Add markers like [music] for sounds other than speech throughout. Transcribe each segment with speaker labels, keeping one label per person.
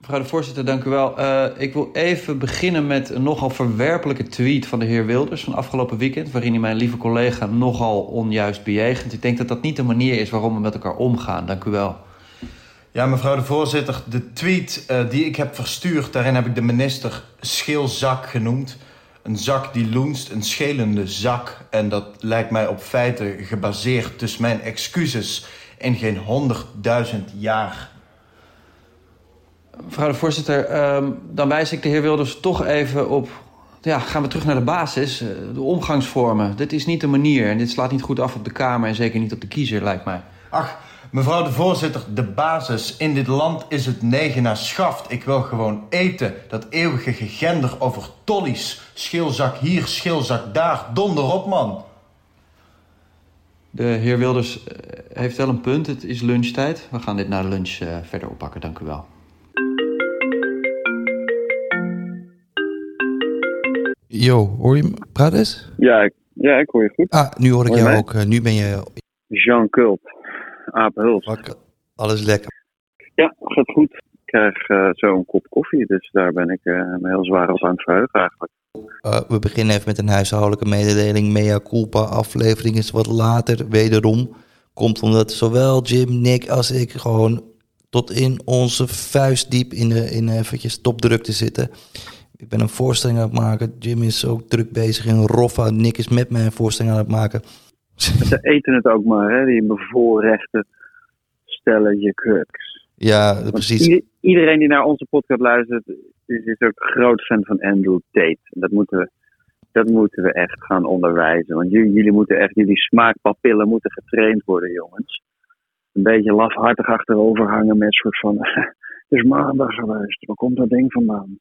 Speaker 1: Mevrouw de voorzitter, dank u wel. Uh, ik wil even beginnen met een nogal verwerpelijke tweet van de heer Wilders van afgelopen weekend, waarin hij mijn lieve collega nogal onjuist bejegent. Ik denk dat dat niet de manier is waarom we met elkaar omgaan. Dank u wel.
Speaker 2: Ja, mevrouw de voorzitter, de tweet uh, die ik heb verstuurd, daarin heb ik de minister scheelzak genoemd. Een zak die loenst, een schelende zak. En dat lijkt mij op feiten gebaseerd. Dus mijn excuses in geen honderdduizend jaar.
Speaker 1: Mevrouw de voorzitter, um, dan wijs ik de heer Wilders toch even op... Ja, gaan we terug naar de basis, eh, de omgangsvormen. Dit is niet de manier en dit slaat niet goed af op de Kamer... en zeker niet op de kiezer, lijkt mij.
Speaker 2: Ach, mevrouw de voorzitter, de basis. In dit land is het negen naar schaft. Ik wil gewoon eten. Dat eeuwige gegender over tollies. Schilzak hier, schilzak daar. Donder op, man.
Speaker 1: De heer Wilders uh, heeft wel een punt. Het is lunchtijd. We gaan dit na de lunch uh, verder oppakken. Dank u wel.
Speaker 3: Yo, hoor je me praten eens?
Speaker 4: Ja, ik, ja, ik hoor je goed.
Speaker 3: Ah, nu hoor ik
Speaker 4: Hoor je
Speaker 3: jou
Speaker 4: mij?
Speaker 3: ook. Uh, nu ben je...
Speaker 4: Jean Kult, Apenhuls.
Speaker 3: Wakker. Alles lekker.
Speaker 4: Ja, gaat goed. Ik krijg uh, zo een kop koffie, dus daar ben ik uh, heel zwaar op aan het verheugen eigenlijk.
Speaker 3: Uh, we beginnen even met een huishoudelijke mededeling. Mea culpa aflevering is wat later, wederom. Komt omdat zowel Jim, Nick als ik gewoon tot in onze vuist diep in, de, in eventjes topdruk te zitten. Ik ben een voorstelling aan het maken. Jim is ook druk bezig in Roffa. Nick is met mij een voorstelling aan het maken. [laughs]
Speaker 4: Ze eten het ook maar, hè, die bevoorrechten stellen je crux.
Speaker 3: Ja, precies.
Speaker 4: iedereen die naar onze podcast luistert, is, is ook groot fan van Andrew Tate. Dat moeten we, dat moeten we echt gaan onderwijzen. Want jullie, jullie moeten echt, jullie smaakpapillen moeten getraind worden, jongens. Een beetje lafhartig achterover hangen met soort van, [laughs] het is maandag geweest, waar komt dat ding vandaan?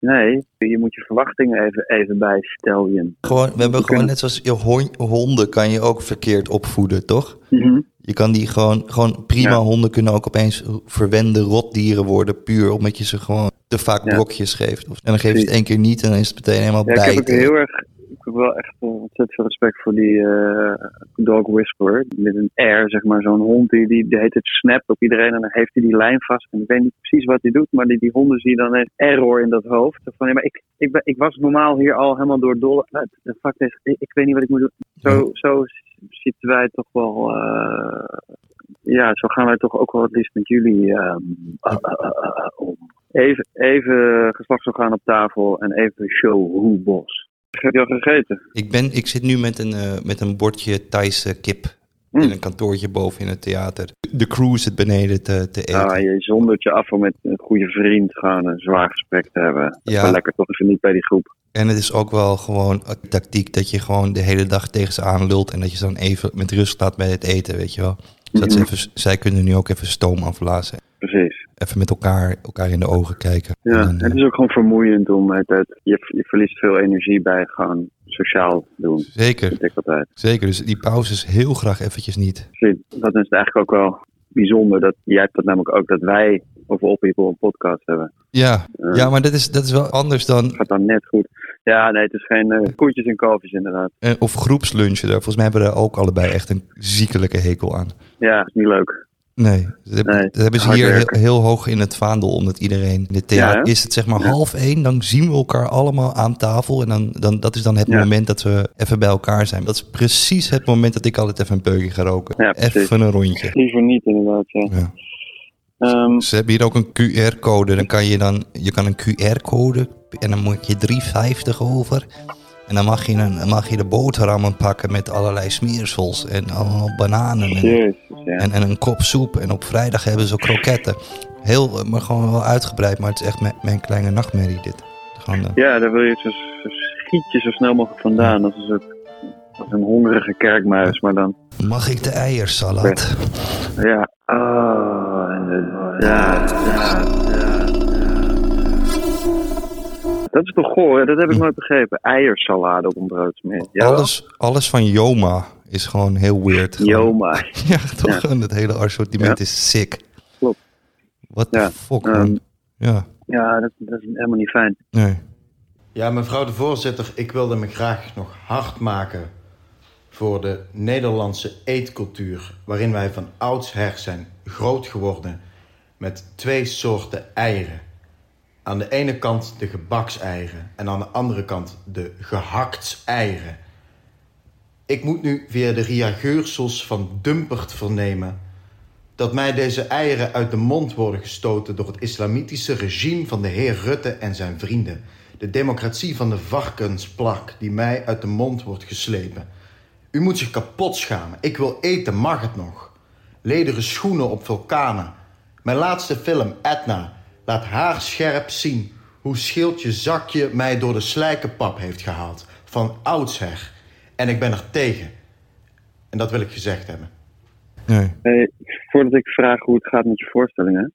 Speaker 4: Nee, je moet je verwachtingen even, even bijstellen.
Speaker 3: Gewoon, we hebben gewoon net zoals je hon- honden kan je ook verkeerd opvoeden, toch?
Speaker 4: Mhm.
Speaker 3: Je kan die gewoon, gewoon prima
Speaker 4: Ja.
Speaker 3: honden kunnen ook opeens verwende rotdieren worden, puur omdat je ze gewoon te vaak
Speaker 4: Ja.
Speaker 3: brokjes geeft. Of, en dan geef je het één keer niet en dan is het meteen helemaal
Speaker 4: Ja, ik heb ook heel erg, ik heb wel echt eh, ontzettend veel respect voor die eh, dog whisperer. Met een R, zeg maar, zo'n hond die, die, die heet het snapt op iedereen en dan heeft hij die lijn vast. En ik weet niet precies wat hij doet, maar die, die honden zie je dan heeft error in dat hoofd. Van, ja, maar ik, ik, ben, ik was normaal hier al helemaal door dolle. Nou, de fact is, ik, ik weet niet wat ik moet doen. Zo, zo zitten wij toch wel. eh, ja, zo gaan wij toch ook wel het liefst met jullie ehm, eh, eh, eh, eh, om. Even, even geslachtsorgaan op tafel en even show hoe bos. Heb je al gegeten?
Speaker 3: Ik, ben, ik zit nu met een, eh, met een bordje Thaise kip
Speaker 4: Mm.
Speaker 3: in een kantoortje boven in het theater. De crew zit beneden te, te eten.
Speaker 4: Ah, je zondert je af om met een goede vriend gewoon een zwaar gesprek te hebben.
Speaker 3: Ja.
Speaker 4: lekker toch even niet bij die groep.
Speaker 3: En het is ook wel gewoon een tactiek dat je gewoon de hele dag tegen ze aanlult en dat je ze dan even met rust laat bij het eten, weet je wel. Zodat ze
Speaker 4: Mhm.
Speaker 3: even, zij kunnen nu ook even stoom afblazen.
Speaker 4: Precies.
Speaker 3: Even met elkaar, elkaar in de ogen kijken.
Speaker 4: Ja,
Speaker 3: En dan,
Speaker 4: het is ook gewoon vermoeiend om het, het je, je verliest veel energie bij gewoon sociaal doen.
Speaker 3: Zeker, zeker. Dus die pauzes heel graag eventjes niet.
Speaker 4: Dat is eigenlijk ook wel bijzonder. Dat, jij hebt dat namelijk ook, dat wij over All People een podcast hebben.
Speaker 3: Ja,
Speaker 4: Eh,
Speaker 3: ja maar dat is, dat is wel anders dan...
Speaker 4: gaat dan net goed. Ja, nee, het is geen eh, koetjes en kalfjes inderdaad.
Speaker 3: eh, of groepslunchen. Daar, volgens mij hebben we daar ook allebei echt een ziekelijke hekel aan.
Speaker 4: Ja, is niet leuk.
Speaker 3: Nee, dat,
Speaker 4: Nee,
Speaker 3: hebben ze hier heel, hoog in het vaandel, omdat iedereen in het theater
Speaker 4: Ja,
Speaker 3: is het zeg maar
Speaker 4: Ja.
Speaker 3: half één, dan zien we elkaar allemaal aan tafel en dan, dan dat is dan het
Speaker 4: Ja.
Speaker 3: moment dat we even bij elkaar zijn. Dat is precies het moment dat ik altijd even een peukje ga roken. Even een rondje.
Speaker 4: Liever niet inderdaad, ja. Ehm,
Speaker 3: Ze hebben hier ook een QR-code. Dan kan je dan, je kan een QR-code en dan moet je 3,50 over. En dan mag je, een, dan mag je de boterhammen pakken met allerlei smeersels en allemaal bananen en,
Speaker 4: jezus, ja.
Speaker 3: en, en een kop soep. En op vrijdag hebben ze kroketten. Heel, maar gewoon wel uitgebreid, maar het is echt mijn, mijn kleine nachtmerrie dit. Gewoon, eh,
Speaker 4: Ja, daar wil je zo, zo schiet je zo snel mogelijk vandaan. Een, soort, als een hongerige kerkmuis, maar dan...
Speaker 3: mag ik de eiersalade?
Speaker 4: Ja. Oh, ja, ja, ja. Dat is toch goor, dat heb ik nooit begrepen. Eiersalade op een broodsmeer. Ja, wel?
Speaker 3: Alles, alles van Joma is gewoon heel weird.
Speaker 4: Joma. [laughs]
Speaker 3: Ja, toch? En het hele assortiment
Speaker 4: Ja.
Speaker 3: is sick.
Speaker 4: Klopt.
Speaker 3: What
Speaker 4: Ja,
Speaker 3: the fuck, man. Ja,
Speaker 4: Ja, dat, dat is helemaal niet fijn.
Speaker 3: nee.
Speaker 2: Ja, mevrouw de voorzitter, ik wilde me graag nog hard maken voor de Nederlandse eetcultuur, waarin wij van oudsher zijn groot geworden met twee soorten eieren. Aan de ene kant de gebakseieren en aan de andere kant de gehakteieren. Ik moet nu via de reageursels van Dumpert vernemen dat mij deze eieren uit de mond worden gestoten door het islamitische regime van de heer Rutte en zijn vrienden. De democratie van de varkensplak die mij uit de mond wordt geslepen. U moet zich kapot schamen. Ik wil eten, mag het nog? Lederen schoenen op vulkanen. Mijn laatste film, Etna, laat haarscherp zien hoe schildje zakje mij door de slijkenpap heeft gehaald. Van oudsher. En ik ben er tegen. En dat wil ik gezegd hebben.
Speaker 3: nee.
Speaker 4: Hey, voordat ik vraag hoe het gaat met je voorstellingen,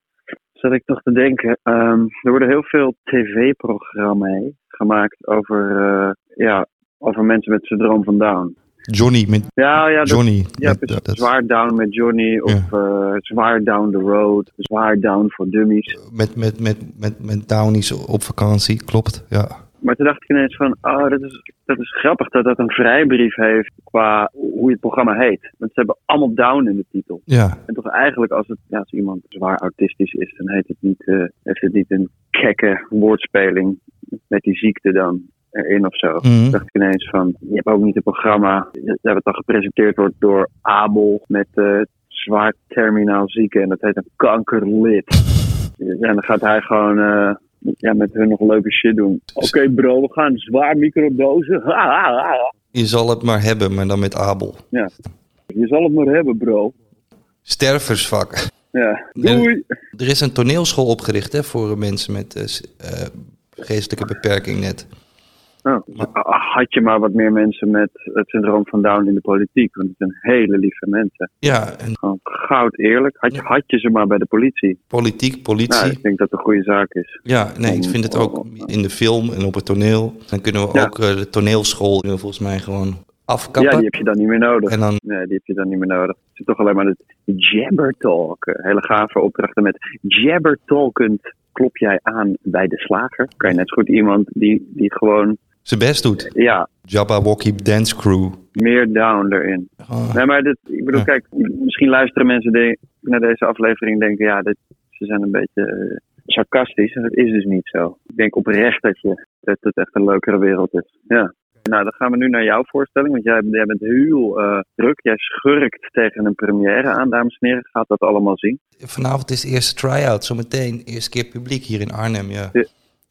Speaker 4: zat ik toch te denken. ehm, er worden heel veel tv-programma's gemaakt over, eh, ja, over mensen met syndroom van Down.
Speaker 3: Johnny met
Speaker 4: Ja, ja, dat-
Speaker 3: Johnny.
Speaker 4: ja
Speaker 3: met-
Speaker 4: precies.
Speaker 3: dat-
Speaker 4: zwaar down met Johnny of eh, zwaar down the road, zwaar down voor dummies.
Speaker 3: met, met, met, met, met Downies op vakantie, klopt. Ja.
Speaker 4: Maar toen dacht ik ineens van, oh, dat is, dat is grappig dat dat een vrijbrief heeft qua hoe het programma heet. Want ze hebben allemaal down in de titel.
Speaker 3: ja.
Speaker 4: En toch eigenlijk als, het, ja, als iemand zwaar autistisch is, dan heet het niet, eh, heeft het niet een gekke woordspeling met die ziekte dan erin of zo.
Speaker 3: Mhm.
Speaker 4: Dacht ik ineens van, je hebt ook niet een programma dat dan gepresenteerd wordt door Abel met eh, zwaar terminaal zieken en dat heet een kankerlid. [laughs] En dan gaat hij gewoon eh, ja, met hun nog leuke shit doen. Oké bro, we gaan zwaar ha.
Speaker 3: Je zal het maar hebben, maar dan met Abel.
Speaker 4: Ja. Je zal het maar hebben bro.
Speaker 3: Sterversvak.
Speaker 4: Ja, doei.
Speaker 3: Er is een toneelschool opgericht hè, voor mensen met eh, geestelijke beperking net.
Speaker 4: Nou, had je maar wat meer mensen met het syndroom van Down in de politiek. Want het zijn hele lieve mensen.
Speaker 3: Ja, en
Speaker 4: Gewoon goud eerlijk. Had je, had je ze maar bij de politie.
Speaker 3: politiek, politie.
Speaker 4: Nou, ik denk dat het een goede zaak is.
Speaker 3: Ja, nee, ik vind het ook in de film en op het toneel. Dan kunnen we
Speaker 4: Ja.
Speaker 3: ook eh, de toneelschool volgens mij gewoon
Speaker 4: Ja,
Speaker 3: afkappen.
Speaker 4: die heb je dan niet meer nodig.
Speaker 3: En dan,
Speaker 4: Nee, die heb je dan niet meer nodig. Het is toch alleen maar het jabber talk. Eh, Hele gave opdrachten met jabber talkend klop jij aan bij de slager. Kan je net zo goed iemand die, die gewoon,
Speaker 3: zijn best doet.
Speaker 4: ja,
Speaker 3: Jabberwocky Dance Crew.
Speaker 4: meer down erin.
Speaker 3: Ah,
Speaker 4: Nee, maar dit, ik bedoel,
Speaker 3: Ja.
Speaker 4: kijk, misschien luisteren mensen die naar deze aflevering en denken, ja, dit, ze zijn een beetje eh, sarcastisch. En dat is dus niet zo. Ik denk oprecht dat, je, dat het echt een leukere wereld is. Ja. Nou, dan gaan we nu naar jouw voorstelling, want jij, jij bent heel eh, druk. Jij schurkt tegen een première aan, dames en heren. Gaat dat allemaal zien?
Speaker 3: vanavond is de eerste try-out, zometeen. Eerste keer publiek hier in Arnhem, ja.
Speaker 4: Ja.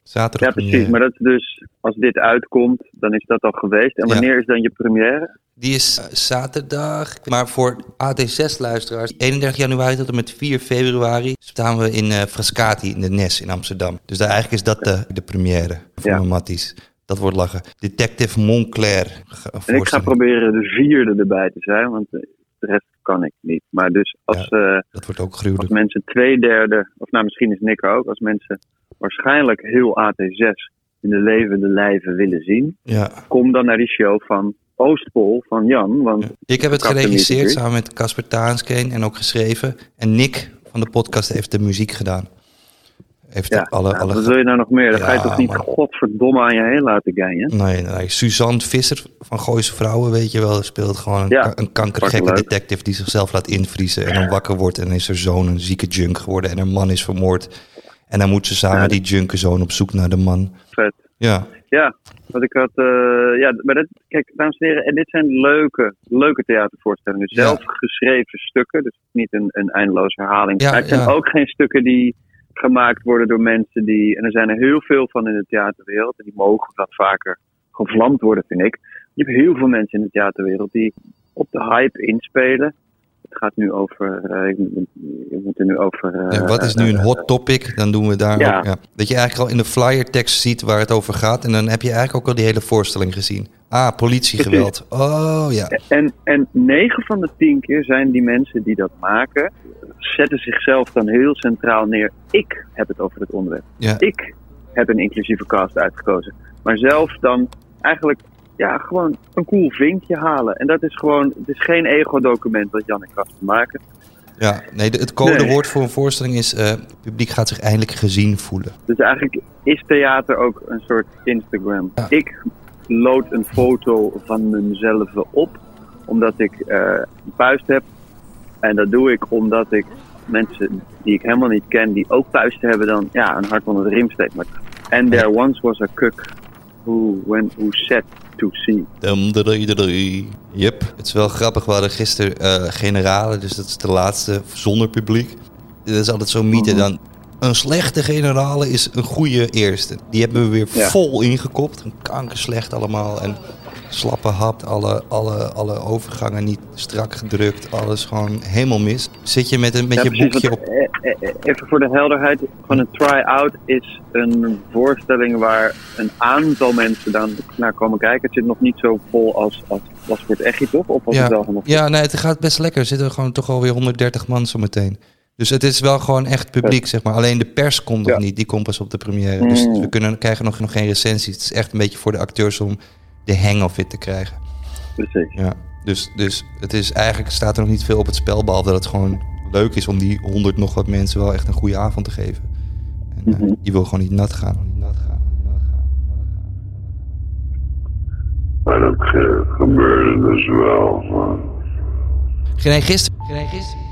Speaker 3: Zaterdag.
Speaker 4: Ja, precies.
Speaker 3: première.
Speaker 4: Maar dat is dus, als dit uitkomt, dan is dat al geweest. En
Speaker 3: Ja.
Speaker 4: wanneer is dan je première?
Speaker 3: Die is eh, zaterdag. Maar voor AT6-luisteraars, 31 januari tot en met 4 februari staan we in eh Frascati in de Nes in Amsterdam. Dus daar, eigenlijk is dat de, de première voor
Speaker 4: Ja.
Speaker 3: matties. Dat wordt lachen. Detective Monclair. ge-
Speaker 4: En ik ga proberen de vierde erbij te zijn, want eh, de rest kan ik niet. Maar dus als... eh,
Speaker 3: Dat wordt ook
Speaker 4: Als mensen twee derde, of nou misschien is Nick er ook, als mensen waarschijnlijk heel AT6 in de levende lijven willen zien,
Speaker 3: Ja.
Speaker 4: kom dan naar die show van Oostpol van Jan. Want
Speaker 3: Ik heb het geregisseerd samen met Casper Taanskeen en ook geschreven. En Nick van de podcast heeft de muziek gedaan. Heeft
Speaker 4: Ja,
Speaker 3: alle, alle
Speaker 4: wat wil je nou nog meer? Dan ga je toch niet
Speaker 3: maar-
Speaker 4: godverdomme aan je heen laten gangen?
Speaker 3: Nee, nee. Suzanne Visser van Gooise Vrouwen, weet je wel, speelt gewoon een, ka- een kankergekke detective die zichzelf laat invriezen en dan wakker wordt en is er zoon een zieke junk geworden en haar man is vermoord. En dan moet ze samen
Speaker 4: Ja,
Speaker 3: die junkenzoon op zoek naar de man.
Speaker 4: Vet.
Speaker 3: Ja,
Speaker 4: Ja, wat ik had. eh, ja, maar dat, kijk, dames en heren, en dit zijn leuke, leuke theatervoorstellingen.
Speaker 3: Ja.
Speaker 4: Zelf geschreven stukken, dus niet een, een eindeloze herhaling.
Speaker 3: Ja,
Speaker 4: maar het zijn ook geen stukken die gemaakt worden door mensen die. En er zijn er heel veel van in de theaterwereld, en die mogen wat vaker gevlamd worden, vind ik. Je hebt heel veel mensen in de theaterwereld die op de hype inspelen. Het gaat nu over. eh, ik, ik moet er nu over. eh,
Speaker 3: Ja, wat is nu een hot topic? Dan doen we daar
Speaker 4: Ja.
Speaker 3: ook. Ja. Dat je eigenlijk al in de flyer tekst ziet waar het over gaat. En dan heb je eigenlijk ook al die hele voorstelling gezien. Ah, politiegeweld. Oh ja.
Speaker 4: En, en 9 van de 10 keer zijn die mensen die dat maken, zetten zichzelf dan heel centraal neer. Ik heb het over het onderwerp.
Speaker 3: ja.
Speaker 4: Ik heb een inclusieve cast uitgekozen. Maar zelf dan eigenlijk ja, gewoon een cool vinkje halen. En dat is gewoon, het is geen ego-document dat Jan en maken.
Speaker 3: Ja, nee, de- het codewoord
Speaker 4: Nee.
Speaker 3: voor een voorstelling is... eh, het publiek gaat zich eindelijk gezien voelen.
Speaker 4: Dus eigenlijk is theater ook een soort Instagram.
Speaker 3: Ja.
Speaker 4: Ik lood een foto van mezelf op, omdat ik eh, een puist heb. En dat doe ik omdat ik mensen die ik helemaal niet ken, die ook puisten hebben, dan ja, een hart onder de riem steek. Maar- And there once was a cook who, went, who said to see.
Speaker 3: Dum, dudui, dudui. Yep. Het is wel grappig. We hadden gisteren eh, generalen, dus dat is de laatste zonder publiek. Dat is altijd zo'n mythe
Speaker 4: Mhm.
Speaker 3: dan. Een slechte generale is een goede eerste. Die hebben we weer
Speaker 4: Ja.
Speaker 3: vol ingekopt. Een kankerslecht allemaal. En slappe hapt. Alle, alle, alle overgangen niet strak gedrukt. Alles gewoon helemaal mis. Zit je met, een, met
Speaker 4: Ja,
Speaker 3: je
Speaker 4: precies,
Speaker 3: boekje op...
Speaker 4: eh, eh, eh, Even voor de helderheid, van een try-out is een voorstelling waar een aantal mensen dan naar komen kijken. Het zit nog niet zo vol als, als was voor het Echi, toch? Of was het wel
Speaker 3: Ja, ja nee, het gaat best lekker. Er zitten gewoon toch alweer 130 man zo meteen. Dus het is wel gewoon echt publiek, zeg maar. Alleen de pers komt nog
Speaker 4: Ja.
Speaker 3: niet. Die komt pas op de première. Dus
Speaker 4: Mm.
Speaker 3: we kunnen, krijgen nog, nog geen recensies. Het is echt een beetje voor de acteurs om de hang of it te krijgen.
Speaker 4: Precies.
Speaker 3: Ja. Dus, dus het is eigenlijk staat er nog niet veel op het spel. Behalve dat het gewoon leuk is om die 100 nog wat mensen wel echt een goede avond te geven. En eh,
Speaker 4: Mhm.
Speaker 3: je wil gewoon niet nat gaan. Niet nat gaan. niet nat gaan, niet nat gaan.
Speaker 5: Maar dat ge- gebeurde dus wel.
Speaker 3: Nee, gisteren. Nee, gisteren.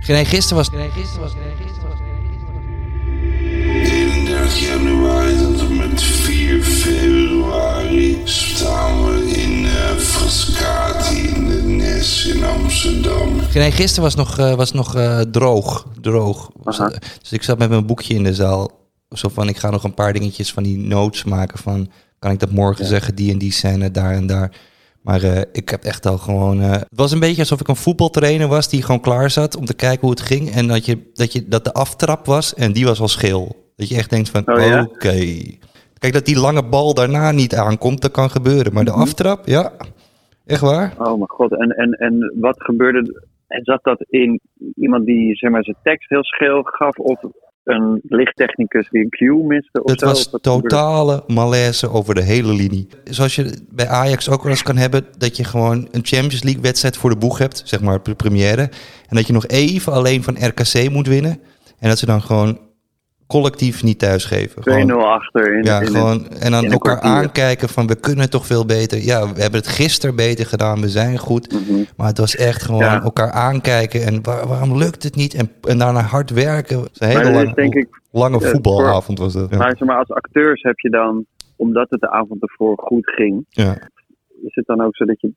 Speaker 3: Gisteren. Gisteren was. Nee, gisteren was. Nee, gisteren was.
Speaker 5: 31 januari februari staan we in Frascati in de Nes in Amsterdam.
Speaker 3: Nee, gisteren was nog, eh, was nog eh, droog. droog. Dus ik zat met mijn boekje in de zaal. Zo van, ik ga nog een paar dingetjes van die notes maken. Van, kan ik dat morgen zeggen? Die en die scène, daar en daar. Maar eh, ik heb echt al gewoon... eh, het was een beetje alsof ik een voetbaltrainer was die gewoon klaar zat om te kijken hoe het ging. En dat, je, dat, je, dat de aftrap was en die was al scheel. Dat je echt denkt van,
Speaker 4: Oh ja?
Speaker 3: oké. Kijk, dat die lange bal daarna niet aankomt, dat kan gebeuren. Maar de
Speaker 4: Mhm.
Speaker 3: aftrap, ja, echt waar.
Speaker 4: Oh mijn god, en, en, en wat gebeurde? En zat dat in iemand die zeg maar, zijn tekst heel scheel gaf, of een lichttechnicus die een cue miste? Of
Speaker 3: Het
Speaker 4: zo?
Speaker 3: was
Speaker 4: Of
Speaker 3: totale malaise over de hele linie. Zoals je bij Ajax ook wel eens kan hebben... dat je gewoon een Champions League wedstrijd voor de boeg hebt. Zeg maar pre- première. En dat je nog even alleen van RKC moet winnen. En dat ze dan gewoon collectief niet thuisgeven.
Speaker 4: 2-0
Speaker 3: Gewoon,
Speaker 4: achter. In,
Speaker 3: ja,
Speaker 4: in
Speaker 3: gewoon, en dan elkaar aankijken van we kunnen toch veel beter. Ja, we hebben het gisteren beter gedaan, we zijn goed.
Speaker 4: Mhm.
Speaker 3: Maar het was echt gewoon
Speaker 4: Ja.
Speaker 3: elkaar aankijken en waar- waarom lukt het niet? En, en daarna hard werken. Het is een hele
Speaker 4: is
Speaker 3: lange,
Speaker 4: denk ik
Speaker 3: lange voetbalavond was dat. Ja.
Speaker 4: Maar, als acteurs heb je dan, omdat het de avond ervoor goed ging,
Speaker 3: Ja.
Speaker 4: is het dan ook zo dat je,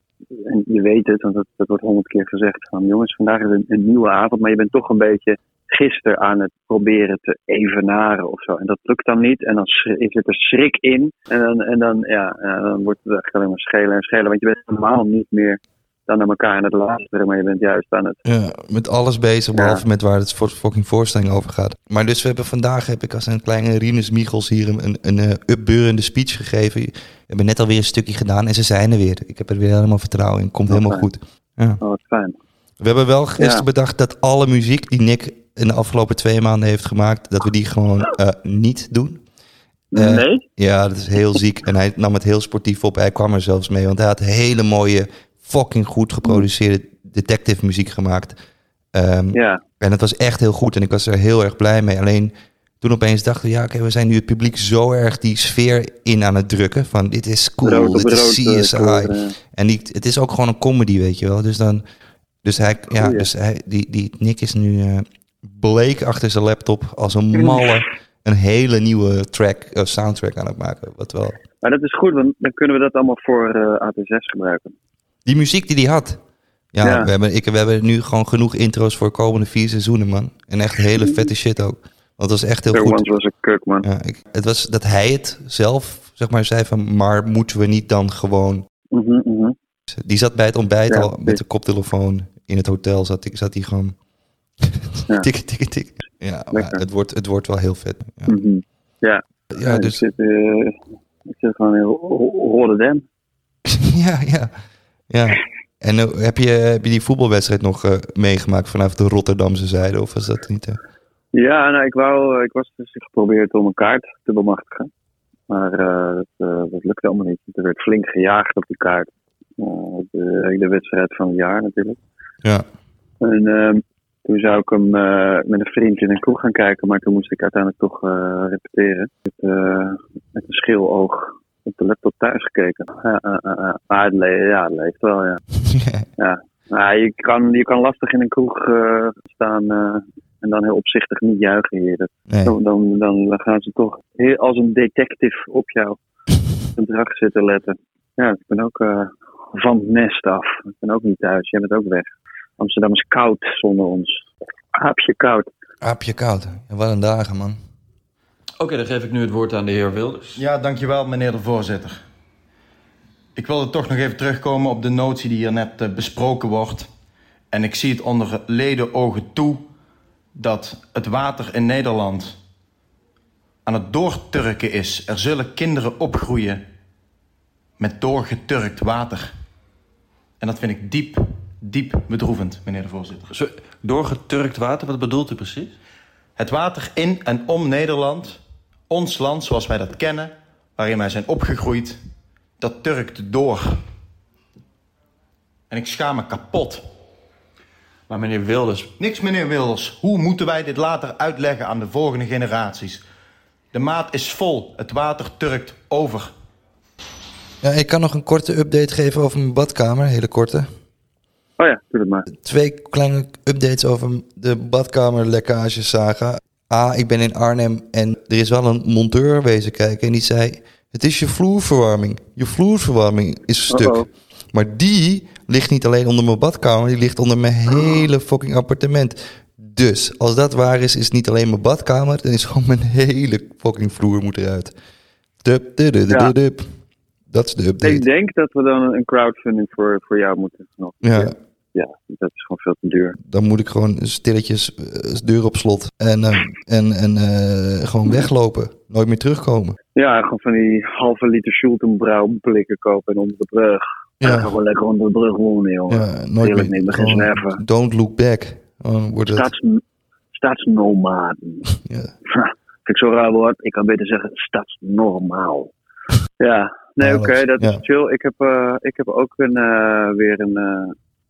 Speaker 4: en je weet het, want dat, dat wordt honderd keer gezegd, van jongens, vandaag is een, een nieuwe avond, maar je bent toch een beetje gisteren aan het proberen te evenaren of zo. En dat lukt dan niet en dan zit er schrik in en dan, en dan, ja, dan wordt het echt alleen maar schelen en schelen, want je bent normaal niet meer dan naar elkaar aan het luisteren, maar je bent juist aan het...
Speaker 3: Ja, met alles bezig,
Speaker 4: Ja.
Speaker 3: behalve met waar het voor- fucking voorstelling over gaat. Maar dus we hebben vandaag, heb ik als een kleine Rinus Michels hier een, een, een eh, upbeurende speech gegeven. We hebben net alweer een stukje gedaan en ze zijn er weer. Ik heb er weer helemaal vertrouwen in. Komt
Speaker 4: Oh,
Speaker 3: helemaal
Speaker 4: fijn.
Speaker 3: goed. Ja.
Speaker 4: Oh, wat fijn.
Speaker 3: We hebben wel gisteren
Speaker 4: Ja.
Speaker 3: bedacht dat alle muziek die Nick in de afgelopen twee maanden heeft gemaakt, dat we die gewoon eh, niet doen. Eh,
Speaker 4: nee?
Speaker 3: Ja, dat is heel ziek. En hij nam het heel sportief op. Hij kwam er zelfs mee, want hij had hele mooie, fucking goed geproduceerde detective muziek gemaakt. Ehm,
Speaker 4: Ja.
Speaker 3: En het was echt heel goed en ik was er heel erg blij mee. Alleen toen opeens dachten we, ja, oké, we zijn nu het publiek zo erg die sfeer in aan het drukken. Van dit is cool,
Speaker 4: Brood
Speaker 3: dit is
Speaker 4: brood, eh,
Speaker 3: CSI. En die, het is ook gewoon een comedy, weet je wel. Dus dan, dus hij, ja, dus hij, die, die Nick is nu bleek achter zijn laptop als een malle een hele nieuwe track, eh, soundtrack aan het maken. Wat wel.
Speaker 4: Maar dat is goed, want dan kunnen we dat allemaal voor eh, AT6 gebruiken.
Speaker 3: Die muziek die hij had. Ja,
Speaker 4: Ja.
Speaker 3: We, hebben, ik, we hebben nu gewoon genoeg intro's voor de komende vier seizoenen, man. En echt hele vette shit ook. Want het was echt heel goed.
Speaker 4: Ones was een kuk, man.
Speaker 3: Ja, ik, het was dat hij het zelf, zeg maar, zei van... maar moeten we niet dan gewoon...
Speaker 4: Mhm, mhm.
Speaker 3: Die zat bij het ontbijt
Speaker 4: Ja,
Speaker 3: al met de koptelefoon in het hotel. Zat, zat hij gewoon...
Speaker 4: Ja.
Speaker 3: tik, tik, tik. Ja, het wordt, het wordt wel heel vet. Ja,
Speaker 4: Mhm. Ja,
Speaker 3: ja
Speaker 4: ik,
Speaker 3: dus...
Speaker 4: zit, eh, ik zit gewoon in Ro- Rotterdam. [laughs]
Speaker 3: ja, ja, ja. En eh, heb, je, heb je die voetbalwedstrijd nog eh, meegemaakt vanaf de Rotterdamse zijde? Of was dat niet...
Speaker 4: Ja, nou, ik, wou, ik was dus geprobeerd om een kaart te bemachtigen. Maar dat, dat lukte allemaal niet. Er werd flink gejaagd op die kaart. De, de wedstrijd van het jaar natuurlijk.
Speaker 3: Ja.
Speaker 4: En ehm, toen zou ik hem eh, met een vriend in een kroeg gaan kijken, maar toen moest ik uiteindelijk toch eh, repeteren. Met, eh, met een schil oog op de laptop thuis gekeken. Ja, maar het, le ja, het leeft wel, ja. [laughs] ja. Je, kan, je kan lastig in een kroeg staan en dan heel opzichtig niet juichen hier.
Speaker 3: Nee.
Speaker 4: dan, dan, dan gaan ze toch heel, als een detective op jouw gedrag [laughs] zitten letten. Ja, ik ben ook van het nest af. Ik ben ook niet thuis. Jij bent ook weg. Amsterdam is koud zonder ons. Aapje koud.
Speaker 3: Aapje koud. Wat een dagen, man.
Speaker 1: Oké, dan geef ik nu het woord aan de heer Wilders.
Speaker 2: Ja, dankjewel meneer de voorzitter. Ik wilde toch nog even terugkomen op de notie die hier net eh, besproken wordt. En ik zie het onder leden ogen toe dat het water in Nederland aan het doorturken is. Er zullen kinderen opgroeien met doorgeturkt water. En dat vind ik diep, diep bedroevend, meneer de voorzitter.
Speaker 1: Zo, doorgeturkt water, wat bedoelt u precies?
Speaker 2: Het water in en om Nederland, ons land zoals wij dat kennen, waarin wij zijn opgegroeid, dat turkt door. En ik schaam me kapot.
Speaker 1: Maar meneer Wilders,
Speaker 2: Niks, meneer Wilders. Hoe moeten wij dit later uitleggen aan de volgende generaties? De maat is vol. Het water turkt over.
Speaker 3: Ja, ik kan nog een korte update geven over mijn badkamer. Een hele korte.
Speaker 4: Oh ja, doe maar.
Speaker 3: Twee kleine updates over de badkamerlekkage saga. A, ik ben in Arnhem en er is wel een monteur wezen kijken en die zei... Het is je vloerverwarming. Je vloerverwarming is stuk. Maar die ligt niet alleen onder mijn badkamer, die ligt onder mijn hele fucking appartement. Dus als dat waar is, is het niet alleen mijn badkamer, dan is gewoon mijn hele fucking vloer moet eruit. Dup, dup, dup,
Speaker 4: Ja.
Speaker 3: dup. Dat is de update.
Speaker 4: Ik denk dat we dan een crowdfunding voor, voor jou moeten. Nog.
Speaker 3: Ja,
Speaker 4: ja, dat is gewoon veel te duur.
Speaker 3: dan moet ik gewoon stilletjes eh, deur op slot en, eh, en, en eh, gewoon weglopen. Nooit meer terugkomen.
Speaker 4: Ja, gewoon van die halve liter Schultenbrouw blikken kopen en onder de brug.
Speaker 3: Ja.
Speaker 4: Ja. Gewoon lekker onder de brug wonen, jongen.
Speaker 3: Ja, nooit
Speaker 4: Heerlijk
Speaker 3: meer.
Speaker 4: niet, begin zwerven.
Speaker 3: don't look back. Wordt het,
Speaker 4: Staats, staatsnomaden. [laughs]
Speaker 3: ja.
Speaker 4: Vind ik zo'n raar woord. Ik kan beter zeggen staatsnormaal. Ja, nee, oké,
Speaker 3: dat-
Speaker 4: dat
Speaker 3: ja.
Speaker 4: is chill. Ik heb, ik heb ook een, weer een,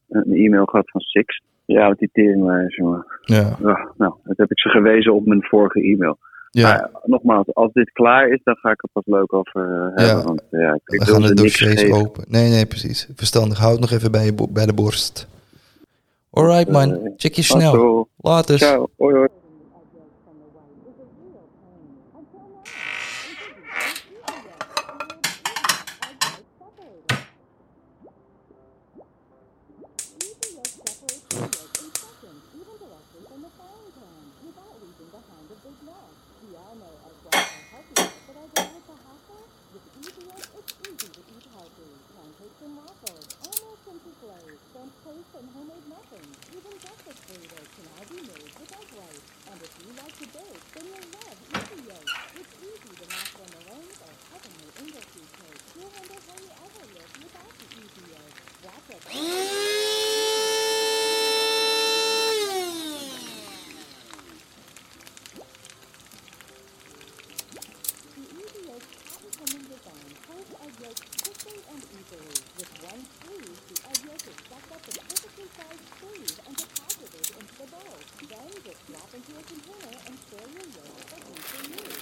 Speaker 4: een e-mail gehad van Six. Ja, wat die teringlijst, jongen.
Speaker 3: ja,
Speaker 4: Ja, nou, dat heb ik ze gewezen op mijn vorige e-mail.
Speaker 3: ja.
Speaker 4: Maar nogmaals, als dit klaar is, dan ga ik er pas leuk over eh, hebben.
Speaker 3: Ja.
Speaker 4: Want eh, ja, ik,
Speaker 3: We gaan de
Speaker 4: er
Speaker 3: dossiers open. Nee, nee, precies. Verstandig. Houd nog even bij, je bo- bij de borst. Alright, man.
Speaker 4: Eh,
Speaker 3: Check je snel. Later.
Speaker 4: Ciao, hoi hoi.
Speaker 6: Drop into a container and store your yogurt for future use.